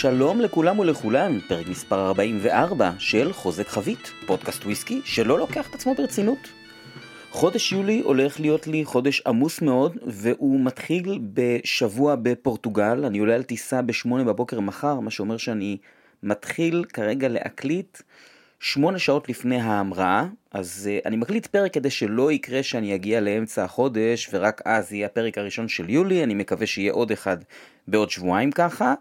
שלום לכולם ולכולן, פרק מספר 44 של חוזק חבית, פודקאסט וויסקי שלא לוקח את עצמו ברצינות. חודש יולי הולך להיות לי חודש עמוס מאוד, והוא מתחיל בשבוע בפורטוגל, אני עולה על טיסה בשמונה בבוקר מחר, מה שאומר שאני מתחיל כרגע להקליט שמונה שעות לפני ההמראה, אז uh, אני מקליט פרק כדי שלא יקרה שאני אגיע לאמצע החודש ורק אז יהיה הפרק הראשון של יולי, אני מקווה שיהיה עוד אחד בעוד שבועיים ככה.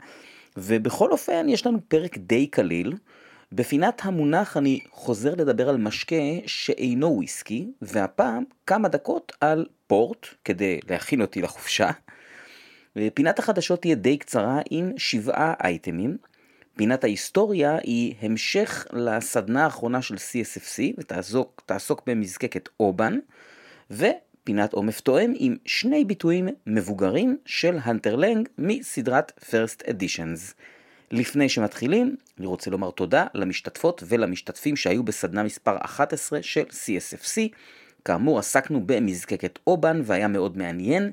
ובכל אופן יש לנו פרק די קליל. בפינת המונח אני חוזר לדבר על משקה שאינו וויסקי, והפעם כמה דקות על פורט כדי להכין אותי לחופשה. פינת החדשות תהיה די קצרה עם שבעה אייטמים. פינת ההיסטוריה היא המשך לסדנה האחרונה של CSFC ותעסוק במזקקת אובן. פינת עומף תואם עם שני ביטויים מבוגרים של הנטר לנג מסדרת First Editions. לפני שמתחילים, אני רוצה לומר תודה למשתתפות ולמשתתפים שהיו בסדנה מספר 11 של CSFC. כאמור, עסקנו במזקקת אובן והיה מאוד מעניין,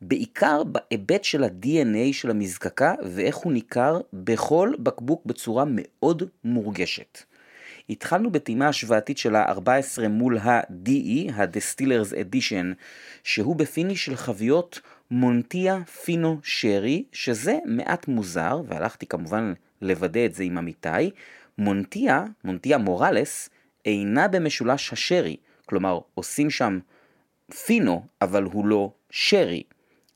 בעיקר בהיבט של ה-DNA של המזקקה ואיך הוא ניכר בכל בקבוק בצורה מאוד מורגשת. התחלנו בטעימה השוואתית של ה-14 מול ה-DE, ה-Distillers Edition, שהוא ב finish של חביות מונטייה פינו שרי, שזה מעט מוזר, והלכתי כמובן לוודא את זה עם עמיתי, מונטייה, מונטייה מורילס, אינה במשולש השרי, כלומר עושים שם פינו, אבל הוא לא שרי.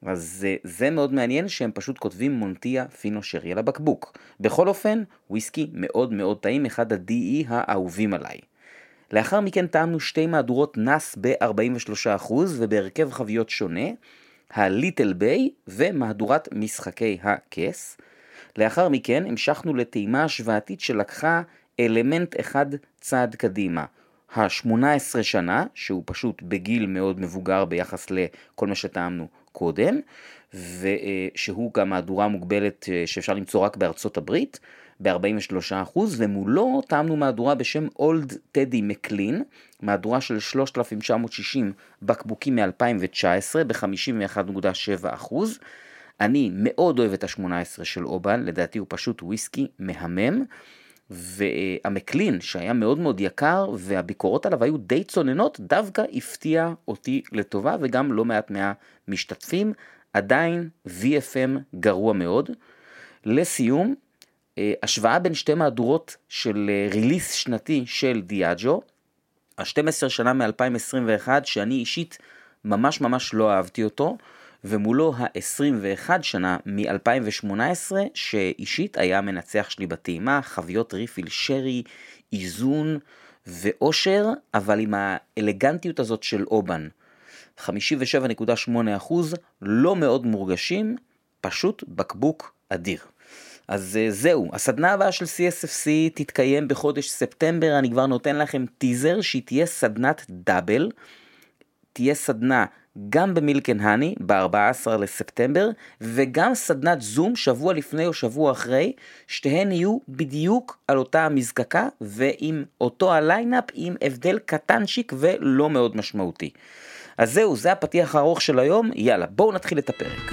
אז זה, זה מאוד מעניין שהם פשוט כותבים מונטייה פינו שרי על הבקבוק. בכל אופן, וויסקי מאוד מאוד טעים, אחד ה-DE האהובים עליי. לאחר מכן טעמנו שתי מהדורות נאס ב-43% ובהרכב חביות שונה, הליטל ביי ומהדורת משחקי הכס. לאחר מכן המשכנו לטעימה השוואתית שלקחה אלמנט אחד צעד קדימה. ה-18 שנה, שהוא פשוט בגיל מאוד מבוגר ביחס לכל מה שטעמנו קודם, ושהוא גם מהדורה מוגבלת אה, שאפשר למצוא רק בארצות הברית, ב-43%, ומולו טעמנו מהדורה בשם אולד טדי מקלין, מהדורה של 3,960 בקבוקים מ-2019 ב-51.7%. אני מאוד אוהב את ה-18 של אובן, לדעתי הוא פשוט וויסקי מהמם. והמקלין שהיה מאוד מאוד יקר והביקורות עליו היו די צוננות דווקא הפתיע אותי לטובה וגם לא מעט מהמשתתפים. עדיין VFM גרוע מאוד. לסיום אה, השוואה בין שתי מהדורות של ריליס אה, שנתי של דיאג'ו, ה-12 שנה מ-2021 שאני אישית ממש ממש לא אהבתי אותו ומולו ה-21 שנה מ-2018, שאישית היה המנצח שלי בטעימה, חביות ריפיל שרי, איזון ואושר, אבל עם האלגנטיות הזאת של אובן. 57.8% לא מאוד מורגשים, פשוט בקבוק אדיר. אז אה, זהו, הסדנה הבאה של CSFC תתקיים בחודש ספטמבר, אני כבר נותן לכם טיזר שהיא תהיה סדנת double. תהיה סדנה גם ב Milk and Honey ב-14 לספטמבר וגם סדנת זום שבוע לפני או שבוע אחרי, שתיהן יהיו בדיוק על אותה המזקקה ועם אותו ה lineup עם הבדל קטנצ'יק ולא מאוד משמעותי. אז זהו, זה הפתיח הארוך של היום, יאללה בואו נתחיל את הפרק.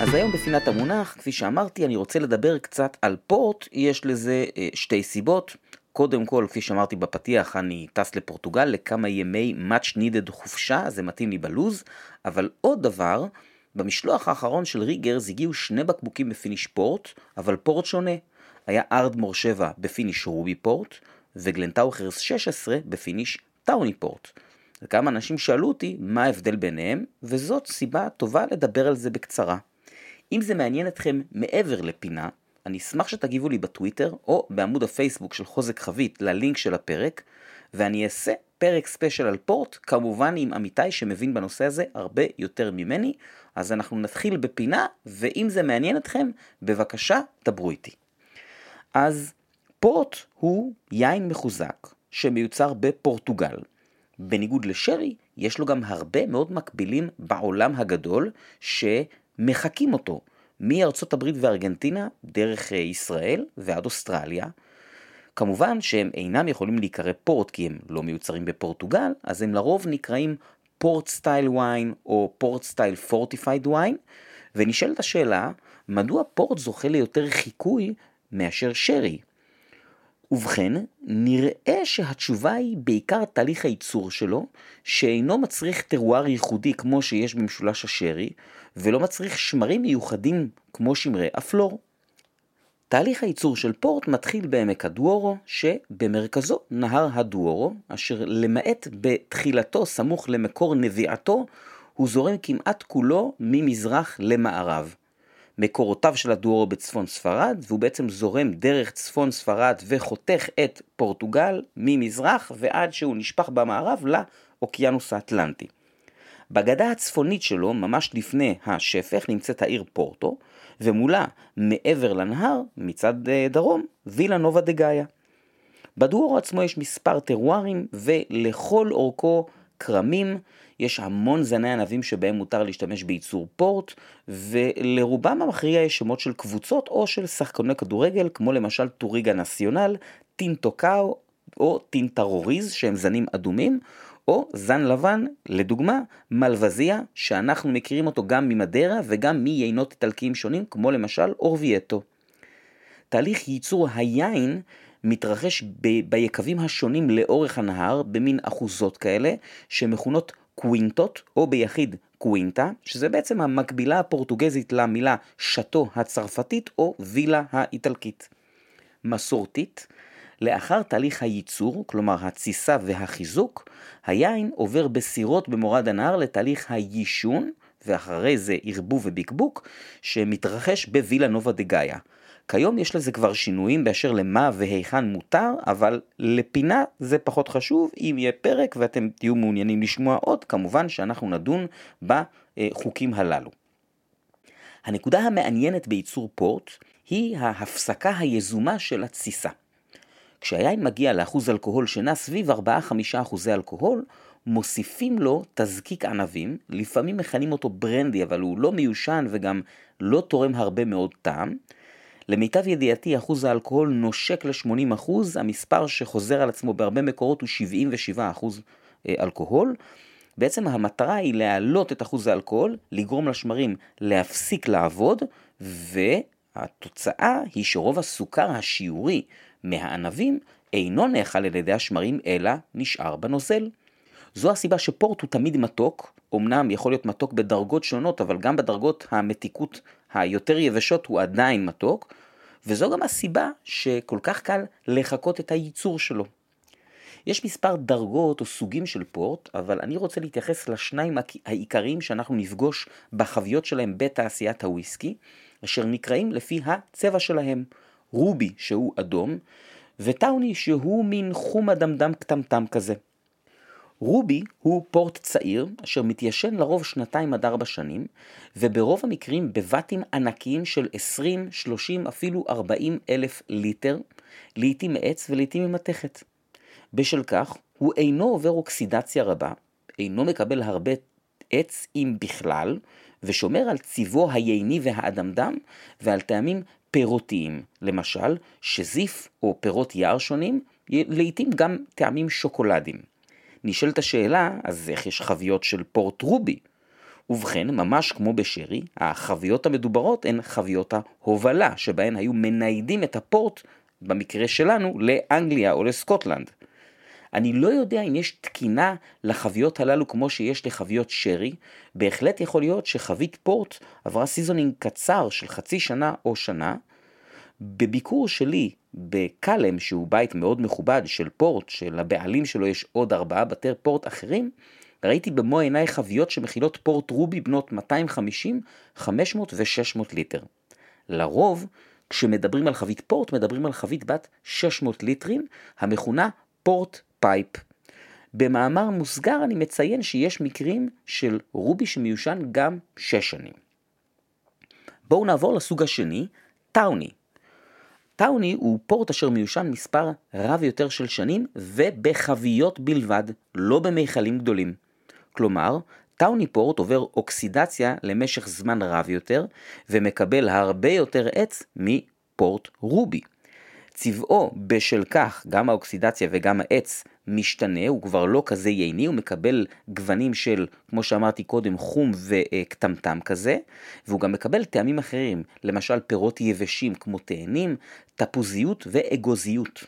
אז היום בפינת המונח, כפי שאמרתי, אני רוצה לדבר קצת על פורט, יש לזה אה, שתי סיבות. קודם כל, כפי שאמרתי בפתיח, אני טס לפורטוגל לכמה ימי much needed חופשה, זה מתאים לי בלוז, אבל עוד דבר, במשלוח האחרון של ריגרס הגיעו שני בקבוקים ב finish פורט, אבל פורט שונה. היה ארדמור 7 ב finish ruby port, וגלנטאוכרס 16 ב finish tawny port. וכמה אנשים שאלו אותי מה ההבדל ביניהם, וזאת סיבה טובה לדבר על זה בקצרה. אם זה מעניין אתכם מעבר לפינה, אני אשמח שתגיבו לי בטוויטר או בעמוד הפייסבוק של חוזק חבית ללינק של הפרק, ואני אעשה פרק special על פורט, כמובן עם עמיתי שמבין בנושא הזה הרבה יותר ממני, אז אנחנו נתחיל בפינה, ואם זה מעניין אתכם, בבקשה דברו איתי. אז פורט הוא יין מחוזק שמיוצר בפורטוגל. בניגוד לשרי, יש לו גם הרבה מאוד מקבילים בעולם הגדול שמחקים אותו. מארצות הברית וארגנטינה, דרך אה, ישראל ועד אוסטרליה. כמובן שהם אינם יכולים להיקרא פורט כי הם לא מיוצרים בפורטוגל, אז הם לרוב נקראים port style wine או port style fortified wine, ונשאלת השאלה, מדוע פורט זוכה ליותר חיקוי מאשר שרי? ובכן, נראה שהתשובה היא בעיקר תהליך הייצור שלו, שאינו מצריך טרואר ייחודי כמו שיש במשולש השרי, ולא מצריך שמרים מיוחדים כמו שמרי הפלור. תהליך הייצור של פורט מתחיל בעמק הדוורו, שבמרכזו נהר הדוורו, אשר למעט בתחילתו סמוך למקור נביעתו, הוא זורם כמעט כולו ממזרח למערב. מקורותיו של הדוורו בצפון ספרד, והוא בעצם זורם דרך צפון ספרד וחותך את פורטוגל ממזרח ועד שהוא נשפך במערב לאוקיינוס האטלנטי. בגדה הצפונית שלו, ממש לפני השפך, נמצאת העיר פורטו, ומולה, מעבר לנהר, מצד אה, דרום, וילה נובה דה גאיה. בדוארו עצמו יש מספר טרוארים, ולכל אורכו כרמים, יש המון זני ענבים שבהם מותר להשתמש בייצור פורט, ולרובם המכריע יש שמות של קבוצות או של שחקני כדורגל, כמו למשל טוריגה נציונל, טינטוקאו או טינטרוריז, שהם זנים אדומים, או זן לבן, לדוגמה, מלווזיה, שאנחנו מכירים אותו גם ממדרה וגם מיינות איטלקיים שונים, כמו למשל אורווייטו. תהליך ייצור היין מתרחש ב- ביקבים השונים לאורך הנהר, במין אחוזות כאלה, שמכונות קווינטות, או ביחיד קווינטה, שזה בעצם המקבילה הפורטוגזית למילה שאטו הצרפתית או וילה האיטלקית. מסורתית, לאחר תהליך הייצור, כלומר התסיסה והחיזוק, היין עובר בסירות במורד הנהר לתהליך היישון, ואחרי זה ערבוב ובקבוק, שמתרחש בווילה נובה דה גאיה. כיום יש לזה כבר שינויים באשר למה והיכן מותר, אבל לפינה זה פחות חשוב. אם יהיה פרק ואתם תהיו מעוניינים לשמוע עוד, כמובן שאנחנו נדון בחוקים הללו. הנקודה המעניינת בייצור פורט היא ההפסקה היזומה של התסיסה. כשהיין מגיע לאחוז אלכוהול שנע סביב 4-5 אחוזי אלכוהול, מוסיפים לו תזקיק ענבים, לפעמים מכנים אותו ברנדי, אבל הוא לא מיושן וגם לא תורם הרבה מאוד טעם. למיטב ידיעתי אחוז האלכוהול נושק ל-80 אחוז, המספר שחוזר על עצמו בהרבה מקורות הוא 77 אחוז אה, אלכוהול. בעצם המטרה היא להעלות את אחוז האלכוהול, לגרום לשמרים להפסיק לעבוד, והתוצאה היא שרוב הסוכר השיעורי מהענבים אינו נאכל על ידי השמרים אלא נשאר בנוזל. זו הסיבה שפורט הוא תמיד מתוק, אמנם יכול להיות מתוק בדרגות שונות, אבל גם בדרגות המתיקות היותר יבשות הוא עדיין מתוק, וזו גם הסיבה שכל כך קל לחקות את הייצור שלו. יש מספר דרגות או סוגים של פורט, אבל אני רוצה להתייחס לשניים העיקריים שאנחנו נפגוש בחביות שלהם בתעשיית הוויסקי, אשר נקראים לפי הצבע שלהם. רובי שהוא אדום, וטאוני שהוא מין חום אדמדם קטמטם כזה. רובי הוא פורט צעיר, אשר מתיישן לרוב שנתיים עד ארבע שנים, וברוב המקרים בבתים ענקיים של 20, 30, אפילו 40 אלף ליטר, לעתים מעץ ולעתים ממתכת. בשל כך, הוא אינו עובר אוקסידציה רבה, אינו מקבל הרבה עץ אם בכלל, ושומר על צבעו הייני והאדמדם ועל טעמים פירותיים, למשל שזיף או פירות יער שונים, לעתים גם טעמים שוקולדים. נשאלת השאלה, אז איך יש חביות של פורט ruby? ובכן, ממש כמו בשרי, החביות המדוברות הן חביות ההובלה, שבהן היו מניידים את הפורט, במקרה שלנו, לאנגליה או לסקוטלנד. אני לא יודע אם יש תקינה לחביות הללו כמו שיש לחביות שרי, בהחלט יכול להיות שחבית פורט עברה seasoning קצר של חצי שנה או שנה. בביקור שלי בקלם, שהוא בית מאוד מכובד של פורט, שלבעלים שלו יש עוד ארבעה בתי פורט אחרים, ראיתי במו עיניי חביות שמכילות פורט ruby בנות 250, 500 ו-600 ליטר. לרוב, כשמדברים על חבית פורט, מדברים על חבית בת 600 ליטרים, המכונה port pipe. במאמר מוסגר אני מציין שיש מקרים של ruby שמיושן גם 6 שנים. בואו נעבור לסוג השני, טאוני. טאוני הוא פורט אשר מיושן מספר רב יותר של שנים ובחביות בלבד, לא במיכלים גדולים. כלומר, טאוני פורט עובר אוקסידציה למשך זמן רב יותר ומקבל הרבה יותר עץ מפורט רובי. צבעו בשל כך, גם האוקסידציה וגם העץ משתנה, הוא כבר לא כזה ייני, הוא מקבל גוונים של, כמו שאמרתי קודם, חום וקטמטם כזה, והוא גם מקבל טעמים אחרים, למשל פירות יבשים כמו תאנים, תפוזיות ואגוזיות.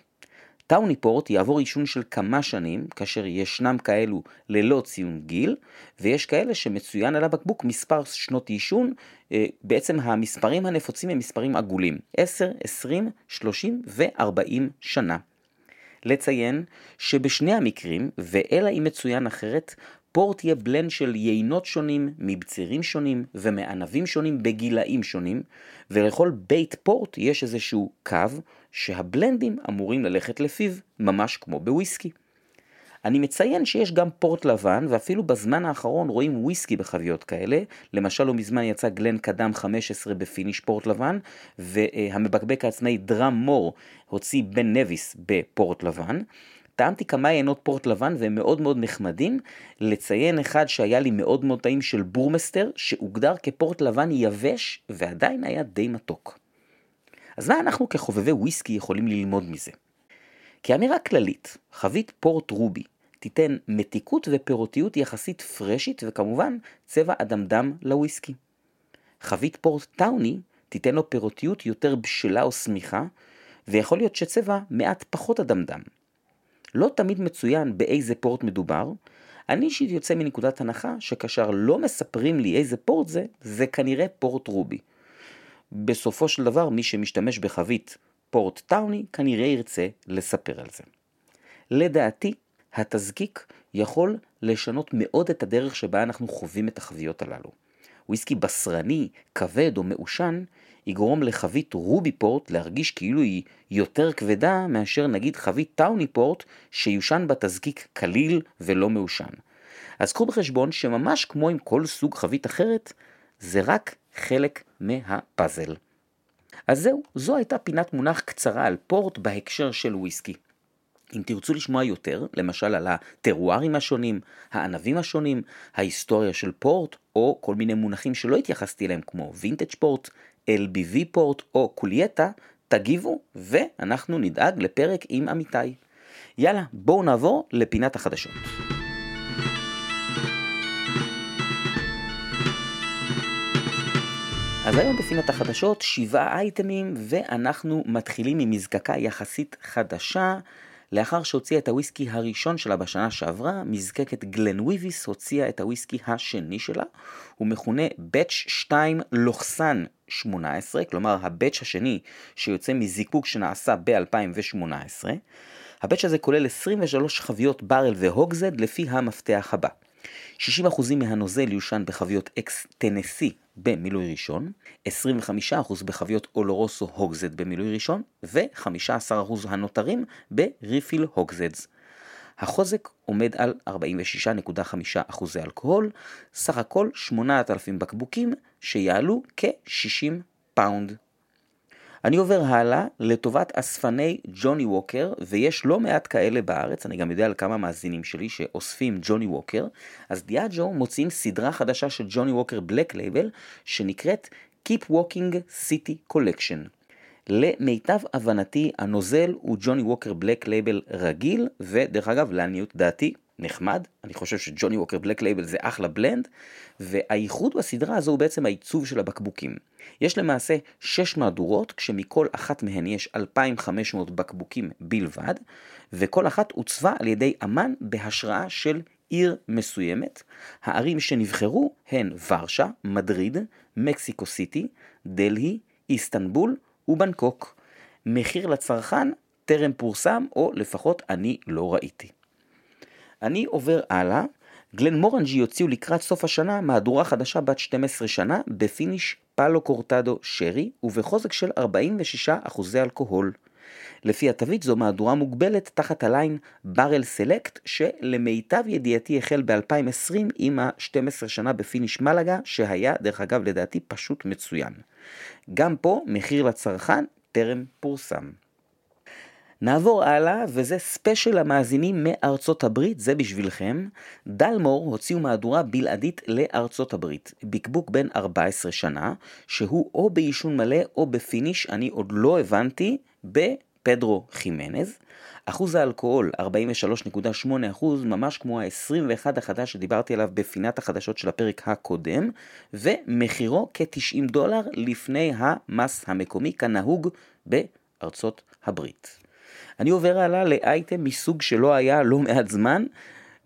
טאוניפורט יעבור עישון של כמה שנים, כאשר ישנם כאלו ללא ציון גיל, ויש כאלה שמצוין על הבקבוק מספר שנות עישון, אה, בעצם המספרים הנפוצים הם מספרים עגולים, 10, 20, 30 ו-40 שנה. לציין שבשני המקרים, ואלא אם מצוין אחרת, פורט יהיה blend של יינות שונים, מבצירים שונים ומענבים שונים בגילאים שונים, ולכל בית פורט יש איזשהו קו שהבלנדים אמורים ללכת לפיו, ממש כמו בוויסקי. אני מציין שיש גם פורט לבן, ואפילו בזמן האחרון רואים וויסקי בחביות כאלה. למשל, לא מזמן יצא גלן קדם 15 ב finish פורט לבן, והמבקבק העצמאי דראם מור הוציא בן נביס בפורט לבן. טעמתי כמה יינות פורט לבן והם מאוד מאוד נחמדים. לציין אחד שהיה לי מאוד מאוד טעים של בורמסטר, שהוגדר כפורט לבן יבש ועדיין היה די מתוק. אז מה אנחנו כחובבי וויסקי יכולים ללמוד מזה? כאמירה כללית, חבית פורט רובי תיתן מתיקות ופירותיות יחסית פרשית וכמובן צבע אדמדם לוויסקי. חבית פורט טאוני תיתן לו פירותיות יותר בשלה או שמיכה, ויכול להיות שצבע מעט פחות אדמדם. לא תמיד מצוין באיזה פורט מדובר, אני אישית יוצא מנקודת הנחה שכאשר לא מספרים לי איזה פורט זה, זה כנראה פורט רובי. בסופו של דבר מי שמשתמש בחבית פורט טאוני כנראה ירצה לספר על זה. לדעתי, התזקיק יכול לשנות מאוד את הדרך שבה אנחנו חווים את החביות הללו. וויסקי בשרני, כבד או מעושן, יגרום לחבית רובי פורט להרגיש כאילו היא יותר כבדה מאשר נגיד חבית טאוני פורט שיושן בתזקיק קליל ולא מעושן. אז קחו בחשבון שממש כמו עם כל סוג חבית אחרת, זה רק חלק מהפאזל. אז זהו, זו הייתה פינת מונח קצרה על פורט בהקשר של וויסקי. אם תרצו לשמוע יותר, למשל על הטרוארים השונים, הענבים השונים, ההיסטוריה של פורט, או כל מיני מונחים שלא התייחסתי אליהם כמו vintage port, LBV port או colheita, תגיבו ואנחנו נדאג לפרק עם עמיתי. יאללה, בואו נעבור לפינת החדשות. אז היום בפינת החדשות שבעה אייטמים ואנחנו מתחילים עם מזקקה יחסית חדשה. לאחר שהוציאה את הוויסקי הראשון שלה בשנה שעברה, מזקקת גלן וויביס הוציאה את הוויסקי השני שלה. הוא מכונה Batch 2 לוחסן 18, כלומר הבאץ' השני שיוצא מזיקוק שנעשה ב-2018. הבאץ' הזה כולל 23 חביות ברל והוגזד לפי המפתח הבא. 60% מהנוזל יושן בחביות אקס טנסי במילוי ראשון, 25% בחביות אולורוסו הוגזד במילוי ראשון, ו-15% הנותרים ב refill hogsheads. החוזק עומד על 46.5% אלכוהול, סך הכל 8,000 בקבוקים שיעלו כ-60 פאונד. אני עובר הלאה לטובת אספני ג'וני ווקר, ויש לא מעט כאלה בארץ, אני גם יודע על כמה מאזינים שלי שאוספים ג'וני ווקר, אז דיאג'ו מוציאים סדרה חדשה של ג'וני ווקר בלק לייבל, שנקראת Keep Walking City Collection. למיטב הבנתי הנוזל הוא ג'וני ווקר בלק לייבל רגיל, ודרך אגב לעניות דעתי נחמד, אני חושב שג'וני ווקר בלק לייבל זה אחלה blend, והייחוד בסדרה הזו הוא בעצם העיצוב של הבקבוקים. יש למעשה 6 מהדורות, כשמכל אחת מהן יש 2,500 בקבוקים בלבד, וכל אחת עוצבה על ידי אמן בהשראה של עיר מסוימת. הערים שנבחרו הן ורשה, מדריד, מקסיקו סיטי, דלהי, איסטנבול ובנקוק. מחיר לצרכן טרם פורסם, או לפחות אני לא ראיתי. אני עובר הלאה. גלן מורנג'י יוציאו לקראת סוף השנה מהדורה חדשה בת 12 שנה ב finish palo cortado שרי ובחוזק של 46% אלכוהול. לפי התווית זו מהדורה מוגבלת תחת הליין Barrel Select שלמיטב ידיעתי החל ב-2020 עם ה-12 שנה ב finish מלאגה שהיה דרך אגב לדעתי פשוט מצוין. גם פה מחיר לצרכן טרם פורסם. נעבור הלאה, וזה special המאזינים מארצות הברית, זה בשבילכם. דלמור הוציאו מהדורה בלעדית לארצות הברית. בקבוק בן 14 שנה, שהוא או ביישון מלא או ב finish, אני עוד לא הבנתי, פדרו חימנז. אחוז האלכוהול 43.8%, ממש כמו ה-21 החדש שדיברתי עליו בפינת החדשות של הפרק הקודם, ומחירו כ-90 דולר לפני המס המקומי כנהוג בארצות הברית. אני עובר הלאה לאייטם מסוג שלא היה לא מעט זמן.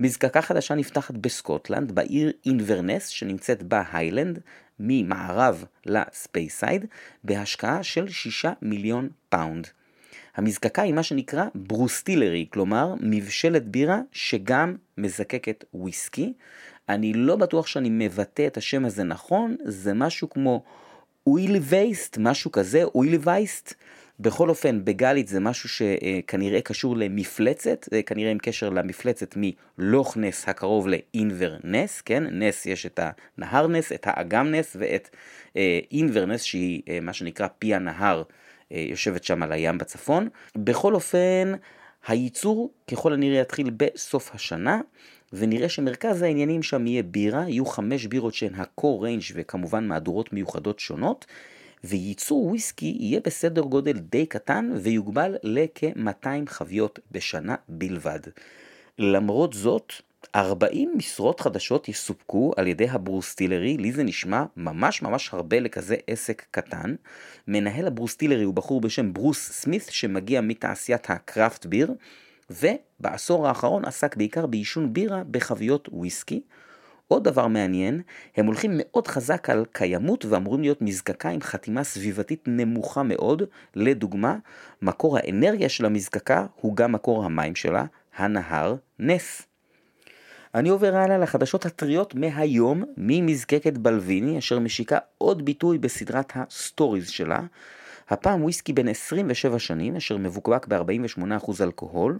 מזקקה חדשה נפתחת בסקוטלנד, בעיר אינברנס, שנמצאת בהיילנד, ממערב לספייסייד, בהשקעה של 6 מיליון פאונד. המזקקה היא מה שנקרא brewstillery, כלומר מבשלת בירה שגם מזקקת וויסקי. אני לא בטוח שאני מבטא את השם הזה נכון, זה משהו כמו אוילי וייסט, משהו כזה, אוילי וייסט. בכל אופן, בגלית זה משהו שכנראה קשור למפלצת, זה כנראה עם קשר למפלצת מלוך נס הקרוב לאינברנס, כן? נס יש את הנהר נס, את האגם נס ואת אה, אינברנס שהיא אה, מה שנקרא פי הנהר, אה, יושבת שם על הים בצפון. בכל אופן, הייצור ככל הנראה יתחיל בסוף השנה. ונראה שמרכז העניינים שם יהיה בירה, יהיו חמש בירות שהן ה-core range וכמובן מהדורות מיוחדות שונות, וייצור וויסקי יהיה בסדר גודל די קטן ויוגבל לכ-200 חביות בשנה בלבד. למרות זאת, 40 משרות חדשות יסופקו על ידי הברוסטילרי, לי זה נשמע ממש ממש הרבה לכזה עסק קטן. מנהל ה brewstillery הוא בחור בשם ברוס סמית שמגיע מתעשיית ה craft beer, ובעשור האחרון עסק בעיקר ביישון בירה בחביות וויסקי. עוד דבר מעניין, הם הולכים מאוד חזק על קיימות ואמורים להיות מזקקה עם חתימה סביבתית נמוכה מאוד. לדוגמה, מקור האנרגיה של המזקקה הוא גם מקור המים שלה, הנהר נס. אני עובר הלאה לחדשות הטריות מהיום ממזקקת בלוויני, אשר משיקה עוד ביטוי בסדרת ה stories שלה. הפעם וויסקי בן 27 שנים, אשר מבוקבק ב-48% אלכוהול.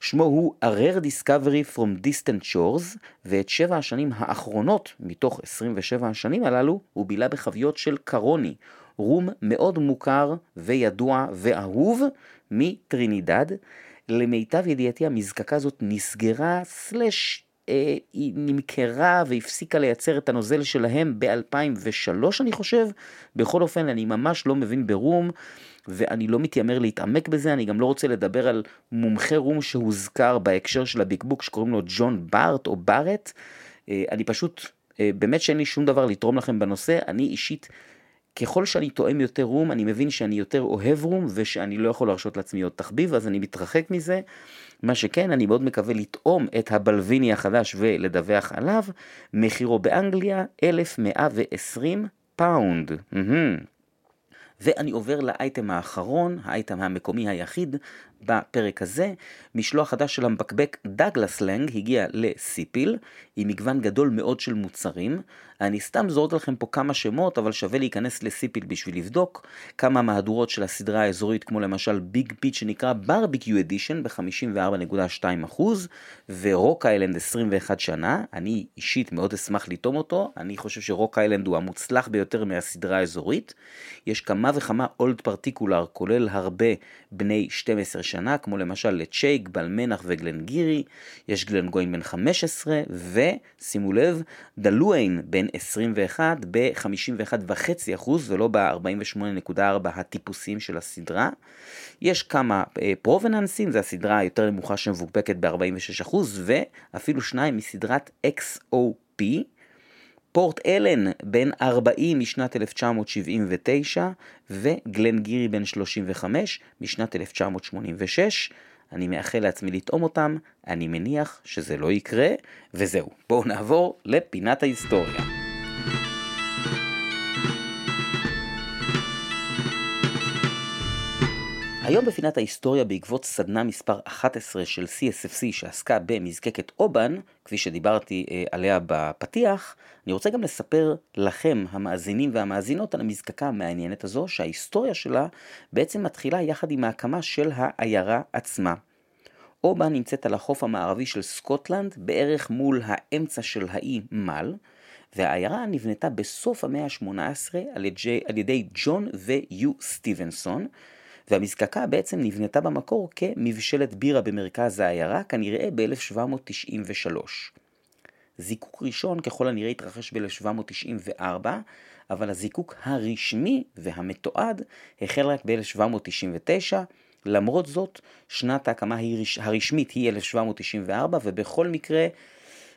שמו הוא A Rare Discovery from Distant Shores, ואת שבע השנים האחרונות מתוך 27 השנים הללו הוא בילה בחביות של קרוני, רום מאוד מוכר וידוע ואהוב מטרינידד. למיטב ידיעתי המזקקה הזאת נסגרה סלש היא נמכרה והפסיקה לייצר את הנוזל שלהם ב-2003 אני חושב. בכל אופן אני ממש לא מבין ברום. ואני לא מתיימר להתעמק בזה, אני גם לא רוצה לדבר על מומחה רום שהוזכר בהקשר של הביג בוק שקוראים לו ג'ון בארט או בארט. אה, אני פשוט, אה, באמת שאין לי שום דבר לתרום לכם בנושא, אני אישית, ככל שאני תואם יותר רום, אני מבין שאני יותר אוהב רום ושאני לא יכול להרשות לעצמי עוד תחביב, אז אני מתרחק מזה. מה שכן, אני מאוד מקווה לטעום את הבלוויני החדש ולדווח עליו. מחירו באנגליה 1120 פאונד. Mm-hmm. ואני עובר לאייטם האחרון, האייטם המקומי היחיד בפרק הזה. משלוח חדש של המבקבק דאגלס לנג הגיע לסיפיל, עם מגוון גדול מאוד של מוצרים. אני סתם זורק לכם פה כמה שמות, אבל שווה להיכנס לסיפיל בשביל לבדוק. כמה מהדורות של הסדרה האזורית, כמו למשל Big Peat שנקרא barbecue edition ב-54.2%, ורוק איילנד 21 שנה. אני אישית מאוד אשמח לטעום אותו, אני חושב שרוק איילנד הוא המוצלח ביותר מהסדרה האזורית. יש כמה וכמה אולד פרטיקולר, כולל הרבה בני 12 שנה, כמו למשל לצ'ייק, בלמנח וגלנגירי, יש גלנגוין בן 15, ושימו לב, דלואיין בן 21 ב-51.5% ולא ב-48.4 הטיפוסים של הסדרה. יש כמה אה, פרובננסים, זו הסדרה היותר נמוכה שמבוקבקת ב-46%, ואפילו שניים מסדרת XOP. פורט אלן בן 40 משנת 1979 וגלן גירי בן 35 משנת 1986. אני מאחל לעצמי לטעום אותם, אני מניח שזה לא יקרה, וזהו. בואו נעבור לפינת ההיסטוריה. היום בפינת ההיסטוריה בעקבות סדנה מספר 11 של CSFC שעסקה במזקקת אובן, כפי שדיברתי אה, עליה בפתיח, אני רוצה גם לספר לכם, המאזינים והמאזינות, על המזקקה המעניינת הזו, שההיסטוריה שלה בעצם מתחילה יחד עם ההקמה של העיירה עצמה. אובן נמצאת על החוף המערבי של סקוטלנד, בערך מול האמצע של האי מל, והעיירה נבנתה בסוף המאה ה-18 על ידי ג'ון ויו סטיבנסון, והמזקקה בעצם נבנתה במקור כמבשלת בירה במרכז העיירה, כנראה ב-1793. זיקוק ראשון ככל הנראה התרחש ב-1794, אבל הזיקוק הרשמי והמתועד החל רק ב-1799, למרות זאת, שנת ההקמה הרשמית היא 1794, ובכל מקרה,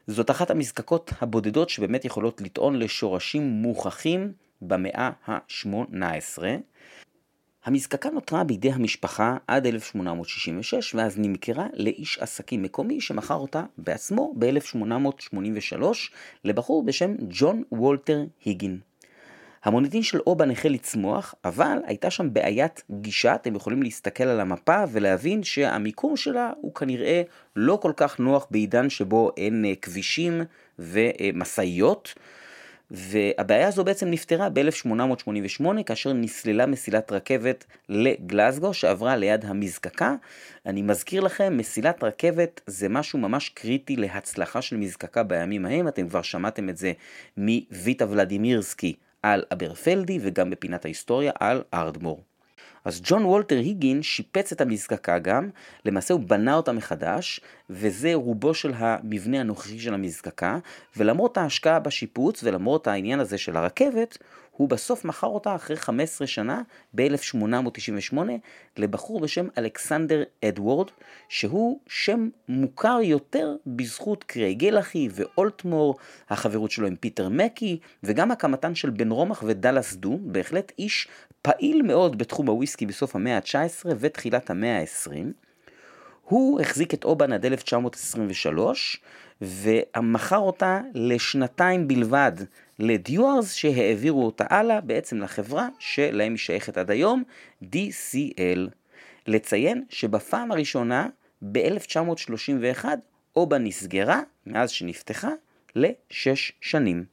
זאת אחת המזקקות הבודדות שבאמת יכולות לטעון לשורשים מוכחים במאה ה-18. המזקקה נותרה בידי המשפחה עד 1866 ואז נמכרה לאיש עסקים מקומי שמכר אותה בעצמו ב-1883 לבחור בשם ג'ון וולטר היגין. המוניטין של אובן החל לצמוח, אבל הייתה שם בעיית גישה, אתם יכולים להסתכל על המפה ולהבין שהמיקום שלה הוא כנראה לא כל כך נוח בעידן שבו אין אה, כבישים ומשאיות. והבעיה הזו בעצם נפתרה ב-1888 כאשר נסללה מסילת רכבת לגלזגו שעברה ליד המזקקה. אני מזכיר לכם, מסילת רכבת זה משהו ממש קריטי להצלחה של מזקקה בימים ההם, אתם כבר שמעתם את זה מוויטה ולדימירסקי על אברפלדי וגם בפינת ההיסטוריה על ארדמור. אז ג'ון וולטר היגין שיפץ את המזקקה גם, למעשה הוא בנה אותה מחדש, וזה רובו של המבנה הנוכחי של המזקקה, ולמרות ההשקעה בשיפוץ ולמרות העניין הזה של הרכבת, הוא בסוף מכר אותה אחרי 15 שנה, ב-1898, לבחור בשם אלכסנדר אדוורד, שהוא שם מוכר יותר בזכות Craigellachie ו Aultmore, החברות שלו עם פיטר מקי, וגם הקמתן של Benromach ו Dallas Dhu, בהחלט איש פעיל מאוד בתחום הוויסקי בסוף המאה ה-19 ותחילת המאה ה-20. הוא החזיק את אובן עד 1923, ומכר אותה לשנתיים בלבד לדיוארס שהעבירו אותה הלאה בעצם לחברה שלהם היא שייכת עד היום, DCL. לציין שבפעם הראשונה ב-1931 אובה נסגרה, מאז שנפתחה, לשש שנים.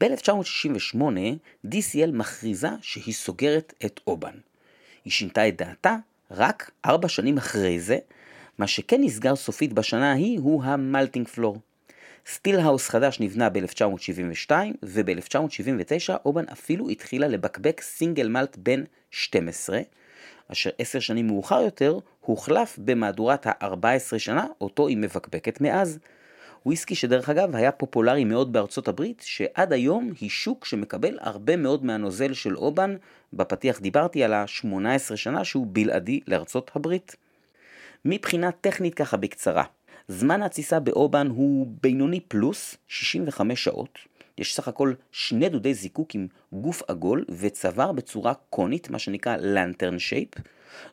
ב-1968 DCL מכריזה שהיא סוגרת את אובן. היא שינתה את דעתה רק ארבע שנים אחרי זה, מה שכן נסגר סופית בשנה ההיא הוא ה malting floor. stillhouse חדש נבנה ב-1972, וב-1979 אובן אפילו התחילה לבקבק single malt בן 12, אשר עשר שנים מאוחר יותר הוחלף במהדורת ה-14 שנה, אותו היא מבקבקת מאז. וויסקי שדרך אגב היה פופולרי מאוד בארצות הברית, שעד היום היא שוק שמקבל הרבה מאוד מהנוזל של אובן, בפתיח דיברתי על ה-18 שנה שהוא בלעדי לארצות הברית. מבחינה טכנית ככה בקצרה, זמן התסיסה באובן הוא בינוני פלוס 65 שעות. יש סך הכל שני דודי זיקוק עם גוף עגול וצוואר בצורה קונית, מה שנקרא לנטרן שייפ.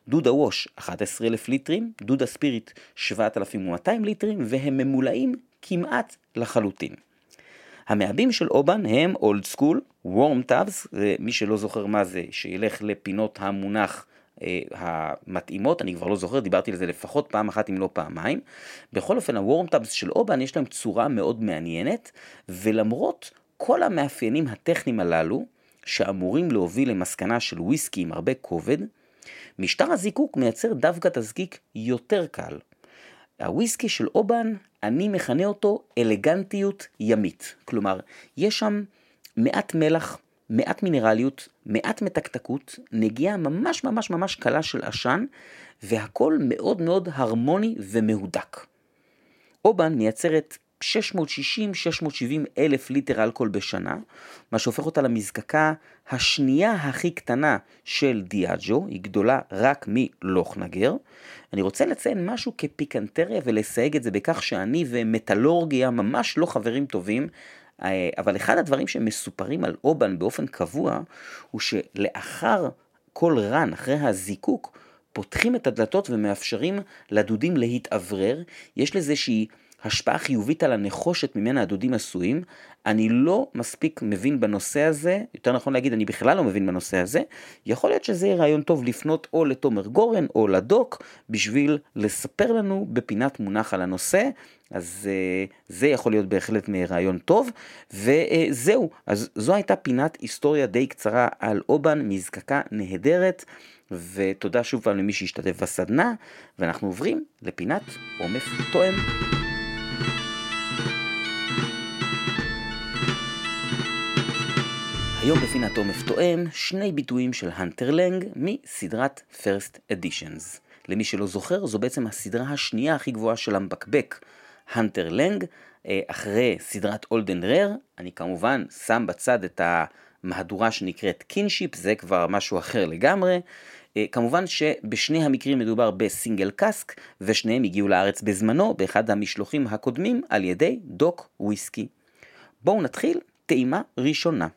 דוד הווש 11,000 ליטרים, דוד הספיריט 7,200 ליטרים, והם ממולאים כמעט לחלוטין. המעבים של אובן הם old school, worm tubs, מי שלא זוכר מה זה, שילך לפינות המונח אה, המתאימות, אני כבר לא זוכר, דיברתי על זה לפחות פעם אחת אם לא פעמיים. בכל אופן, ה worm tubs של אובן יש להם צורה מאוד מעניינת, ולמרות כל המאפיינים הטכניים הללו, שאמורים להוביל למסקנה של וויסקי עם הרבה כובד, משטר הזיקוק מייצר דווקא תזקיק יותר קל. הוויסקי של אובן, אני מכנה אותו אלגנטיות ימית. כלומר, יש שם מעט מלח, מעט מינרליות, מעט מתקתקות, נגיעה ממש ממש ממש קלה של עשן, והכל מאוד מאוד הרמוני ומהודק. אובן מייצרת 660-670 אלף ליטר אלכוהול בשנה, מה שהופך אותה למזקקה השנייה הכי קטנה של דיאג'ו, היא גדולה רק מלוכנגר. אני רוצה לציין משהו כפיקנטריה ולסייג את זה בכך שאני ומטאלורגיה ממש לא חברים טובים. אה, אבל אחד הדברים שמסופרים על אובן באופן קבוע, הוא שלאחר כל רן, אחרי הזיקוק, פותחים את הדלתות ומאפשרים לדודים להתאוורר. יש לזה שהיא השפעה חיובית על הנחושת ממנה הדודים עשויים. אני לא מספיק מבין בנושא הזה, יותר נכון להגיד, אני בכלל לא מבין בנושא הזה. יכול להיות שזה יהיה רעיון טוב לפנות או לתומר גורן או לדוק, בשביל לספר לנו בפינת מונח על הנושא. אז uh, זה יכול להיות בהחלט רעיון טוב. וזהו, אז זו הייתה פינת היסטוריה די קצרה על אובן, מזקקה נהדרת. ותודה שוב פעם למי שהשתתף בסדנה, ואנחנו עוברים לפינת עומף תואם. היום בפינת עומף תואם שני ביטויים של Hunter Laing מסדרת First Editions. למי שלא זוכר, זו בעצם הסדרה השנייה הכי גבוהה של המבקבק, Hunter Laing, אה, אחרי סדרת Old and Rare. אני כמובן שם בצד את המהדורה שנקראת Kinship, זה כבר משהו אחר לגמרי. אה, כמובן שבשני המקרים מדובר ב single cask, ושניהם הגיעו לארץ בזמנו, באחד המשלוחים הקודמים, על ידי דוק וויסקי. בואו נתחיל, טעימה ראשונה.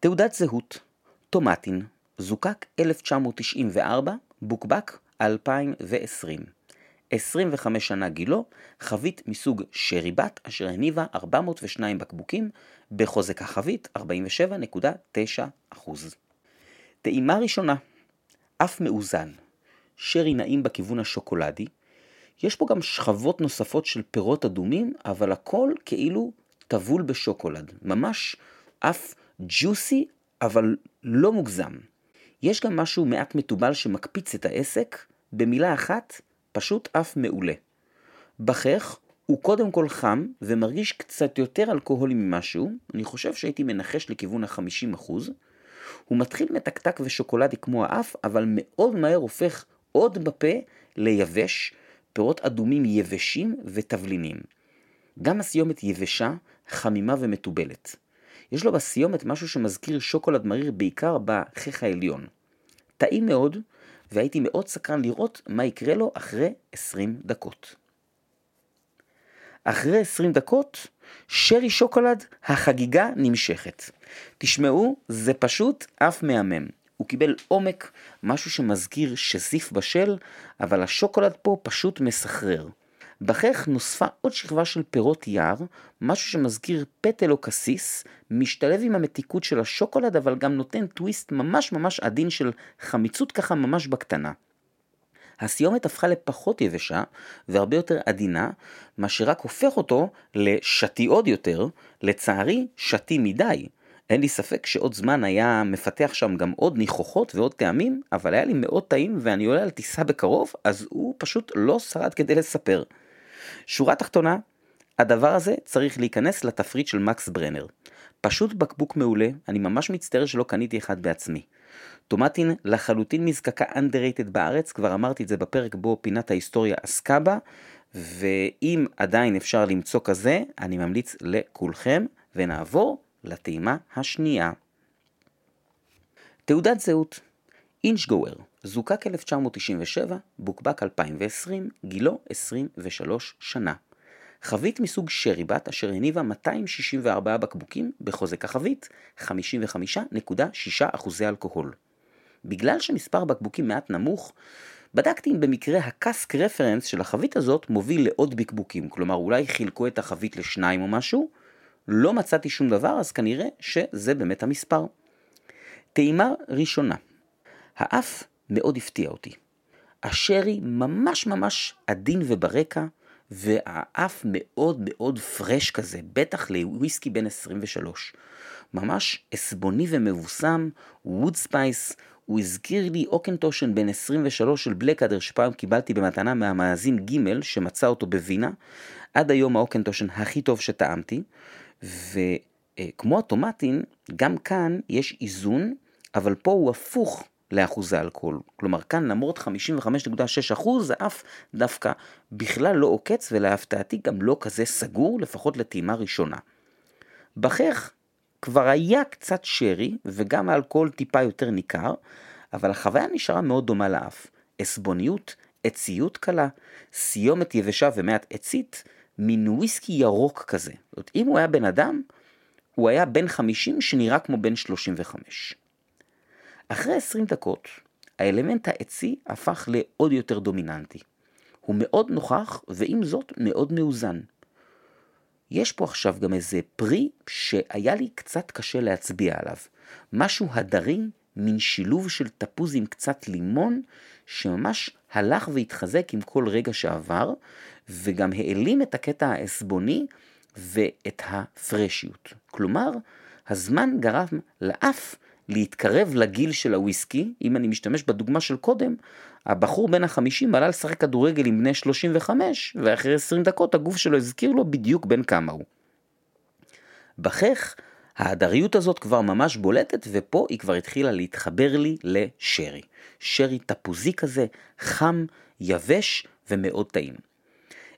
תעודת זהות, טומטין, זוקק 1994, בוקבק 2020. 25 שנה גילו, חבית מסוג שרי בת, אשר הניבה 402 בקבוקים, בחוזק החבית 47.9%. טעימה ראשונה, אף מאוזן, שרי נעים בכיוון השוקולדי, יש פה גם שכבות נוספות של פירות אדומים, אבל הכל כאילו טבול בשוקולד, ממש אף ג'וסי, אבל לא מוגזם. יש גם משהו מעט מתובל שמקפיץ את העסק, במילה אחת, פשוט אף מעולה. בכך הוא קודם כל חם ומרגיש קצת יותר אלכוהולי ממשהו, אני חושב שהייתי מנחש לכיוון ה-50%. הוא מתחיל מתקתק ושוקולדי כמו האף, אבל מאוד מהר הופך עוד בפה ליבש, פירות אדומים יבשים ותבלינים. גם הסיומת יבשה, חמימה ומתובלת. יש לו בסיומת משהו שמזכיר שוקולד מריר בעיקר בחיך העליון. טעים מאוד, והייתי מאוד סקרן לראות מה יקרה לו אחרי 20 דקות. אחרי 20 דקות, שרי שוקולד, החגיגה נמשכת. תשמעו, זה פשוט אף מהמם. הוא קיבל עומק, משהו שמזכיר שזיף בשל, אבל השוקולד פה פשוט מסחרר. בכך נוספה עוד שכבה של פירות יער, משהו שמזכיר פטל או קסיס, משתלב עם המתיקות של השוקולד, אבל גם נותן טוויסט ממש ממש עדין של חמיצות ככה ממש בקטנה. הסיומת הפכה לפחות יבשה והרבה יותר עדינה, מה שרק הופך אותו לשתי עוד יותר, לצערי שתי מדי. אין לי ספק שעוד זמן היה מפתח שם גם עוד ניחוחות ועוד טעמים, אבל היה לי מאוד טעים ואני עולה על טיסה בקרוב, אז הוא פשוט לא שרד כדי לספר. שורה תחתונה, הדבר הזה צריך להיכנס לתפריט של מקס ברנר. פשוט בקבוק מעולה, אני ממש מצטער שלא קניתי אחד בעצמי. טומטין לחלוטין מזקקה underrated בארץ, כבר אמרתי את זה בפרק בו פינת ההיסטוריה עסקה בה, ואם עדיין אפשר למצוא כזה, אני ממליץ לכולכם, ונעבור לטעימה השנייה. תעודת זהות אינשגוור, זוקק 1997, בוקבק 2020, גילו 23 שנה. חבית מסוג שרי בת אשר הניבה 264 בקבוקים בחוזק החבית, 55.6% אלכוהול. בגלל שמספר בקבוקים מעט נמוך, בדקתי אם במקרה הקאסק רפרנס של החבית הזאת מוביל לעוד בקבוקים, כלומר אולי חילקו את החבית לשניים או משהו, לא מצאתי שום דבר, אז כנראה שזה באמת המספר. טעימה ראשונה, האף מאוד הפתיע אותי. השרי ממש ממש עדין וברקע, והאף מאוד מאוד פרש כזה, בטח לוויסקי בן 23. ממש עסבוני ומבוסם, wood spice, הוא הזכיר לי Auchentoshan בן 23 של Blackadder שפעם קיבלתי במתנה מהמאזין ג' שמצא אותו בווינה, עד היום ה Auchentoshan הכי טוב שטעמתי, וכמו ה Tomatin, גם כאן יש איזון, אבל פה הוא הפוך לאחוז האלכוהול. כלומר, כאן למרות 55.6 אחוז, האף דווקא בכלל לא עוקץ, ולהפתעתי גם לא כזה סגור, לפחות לטעימה ראשונה. בכך כבר היה קצת שרי, וגם האלכוהול טיפה יותר ניכר, אבל החוויה נשארה מאוד דומה לאף. עסבוניות, עציות קלה, סיומת יבשה ומעט עצית, מין וויסקי ירוק כזה. זאת אומרת, אם הוא היה בן אדם, הוא היה בן 50 שנראה כמו בן 35. אחרי 20 דקות, האלמנט העצי הפך לעוד יותר דומיננטי. הוא מאוד נוכח, ועם זאת מאוד מאוזן. יש פה עכשיו גם איזה פרי שהיה לי קצת קשה להצביע עליו. משהו הדרי, מין שילוב של תפוז עם קצת לימון, שממש הלך והתחזק עם כל רגע שעבר, וגם העלים את הקטע העסבוני ואת הפרשיות. כלומר, הזמן גרם לאף להתקרב לגיל של הוויסקי, אם אני משתמש בדוגמה של קודם, הבחור בן החמישים עלה לשחק כדורגל עם בני 35, ואחרי 20 דקות הגוף שלו הזכיר לו בדיוק בן כמה הוא. בכך, ההדריות הזאת כבר ממש בולטת, ופה היא כבר התחילה להתחבר לי לשרי. שרי תפוזי כזה, חם, יבש ומאוד טעים.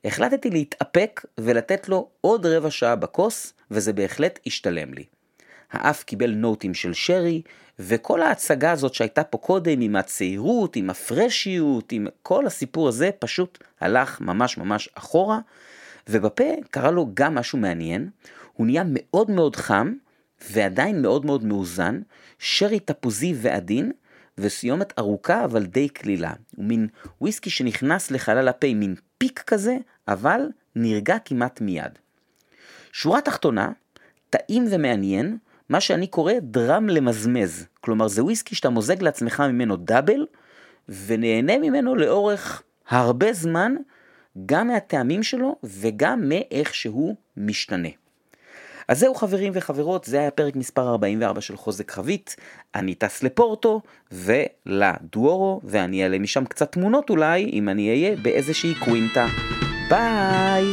החלטתי להתאפק ולתת לו עוד רבע שעה בכוס, וזה בהחלט השתלם לי. האף קיבל נוטים של שרי, וכל ההצגה הזאת שהייתה פה קודם עם הצעירות, עם הפרשיות, עם כל הסיפור הזה, פשוט הלך ממש ממש אחורה, ובפה קרה לו גם משהו מעניין, הוא נהיה מאוד מאוד חם, ועדיין מאוד מאוד מאוזן, שרי תפוזי ועדין, וסיומת ארוכה אבל די קלילה. הוא מין וויסקי שנכנס לחלל הפה, מין פיק כזה, אבל נרגע כמעט מיד. שורה תחתונה, טעים ומעניין, מה שאני קורא דרם למזמז. כלומר זה וויסקי שאתה מוזג לעצמך ממנו דאבל, ונהנה ממנו לאורך הרבה זמן, גם מהטעמים שלו וגם מאיך שהוא משתנה. אז זהו חברים וחברות, זה היה פרק מספר 44 של חוזק חבית. אני טס לפורטו ולדוארו, ואני אעלה משם קצת תמונות אולי, אם אני אהיה באיזושהי קווינטה. ביי!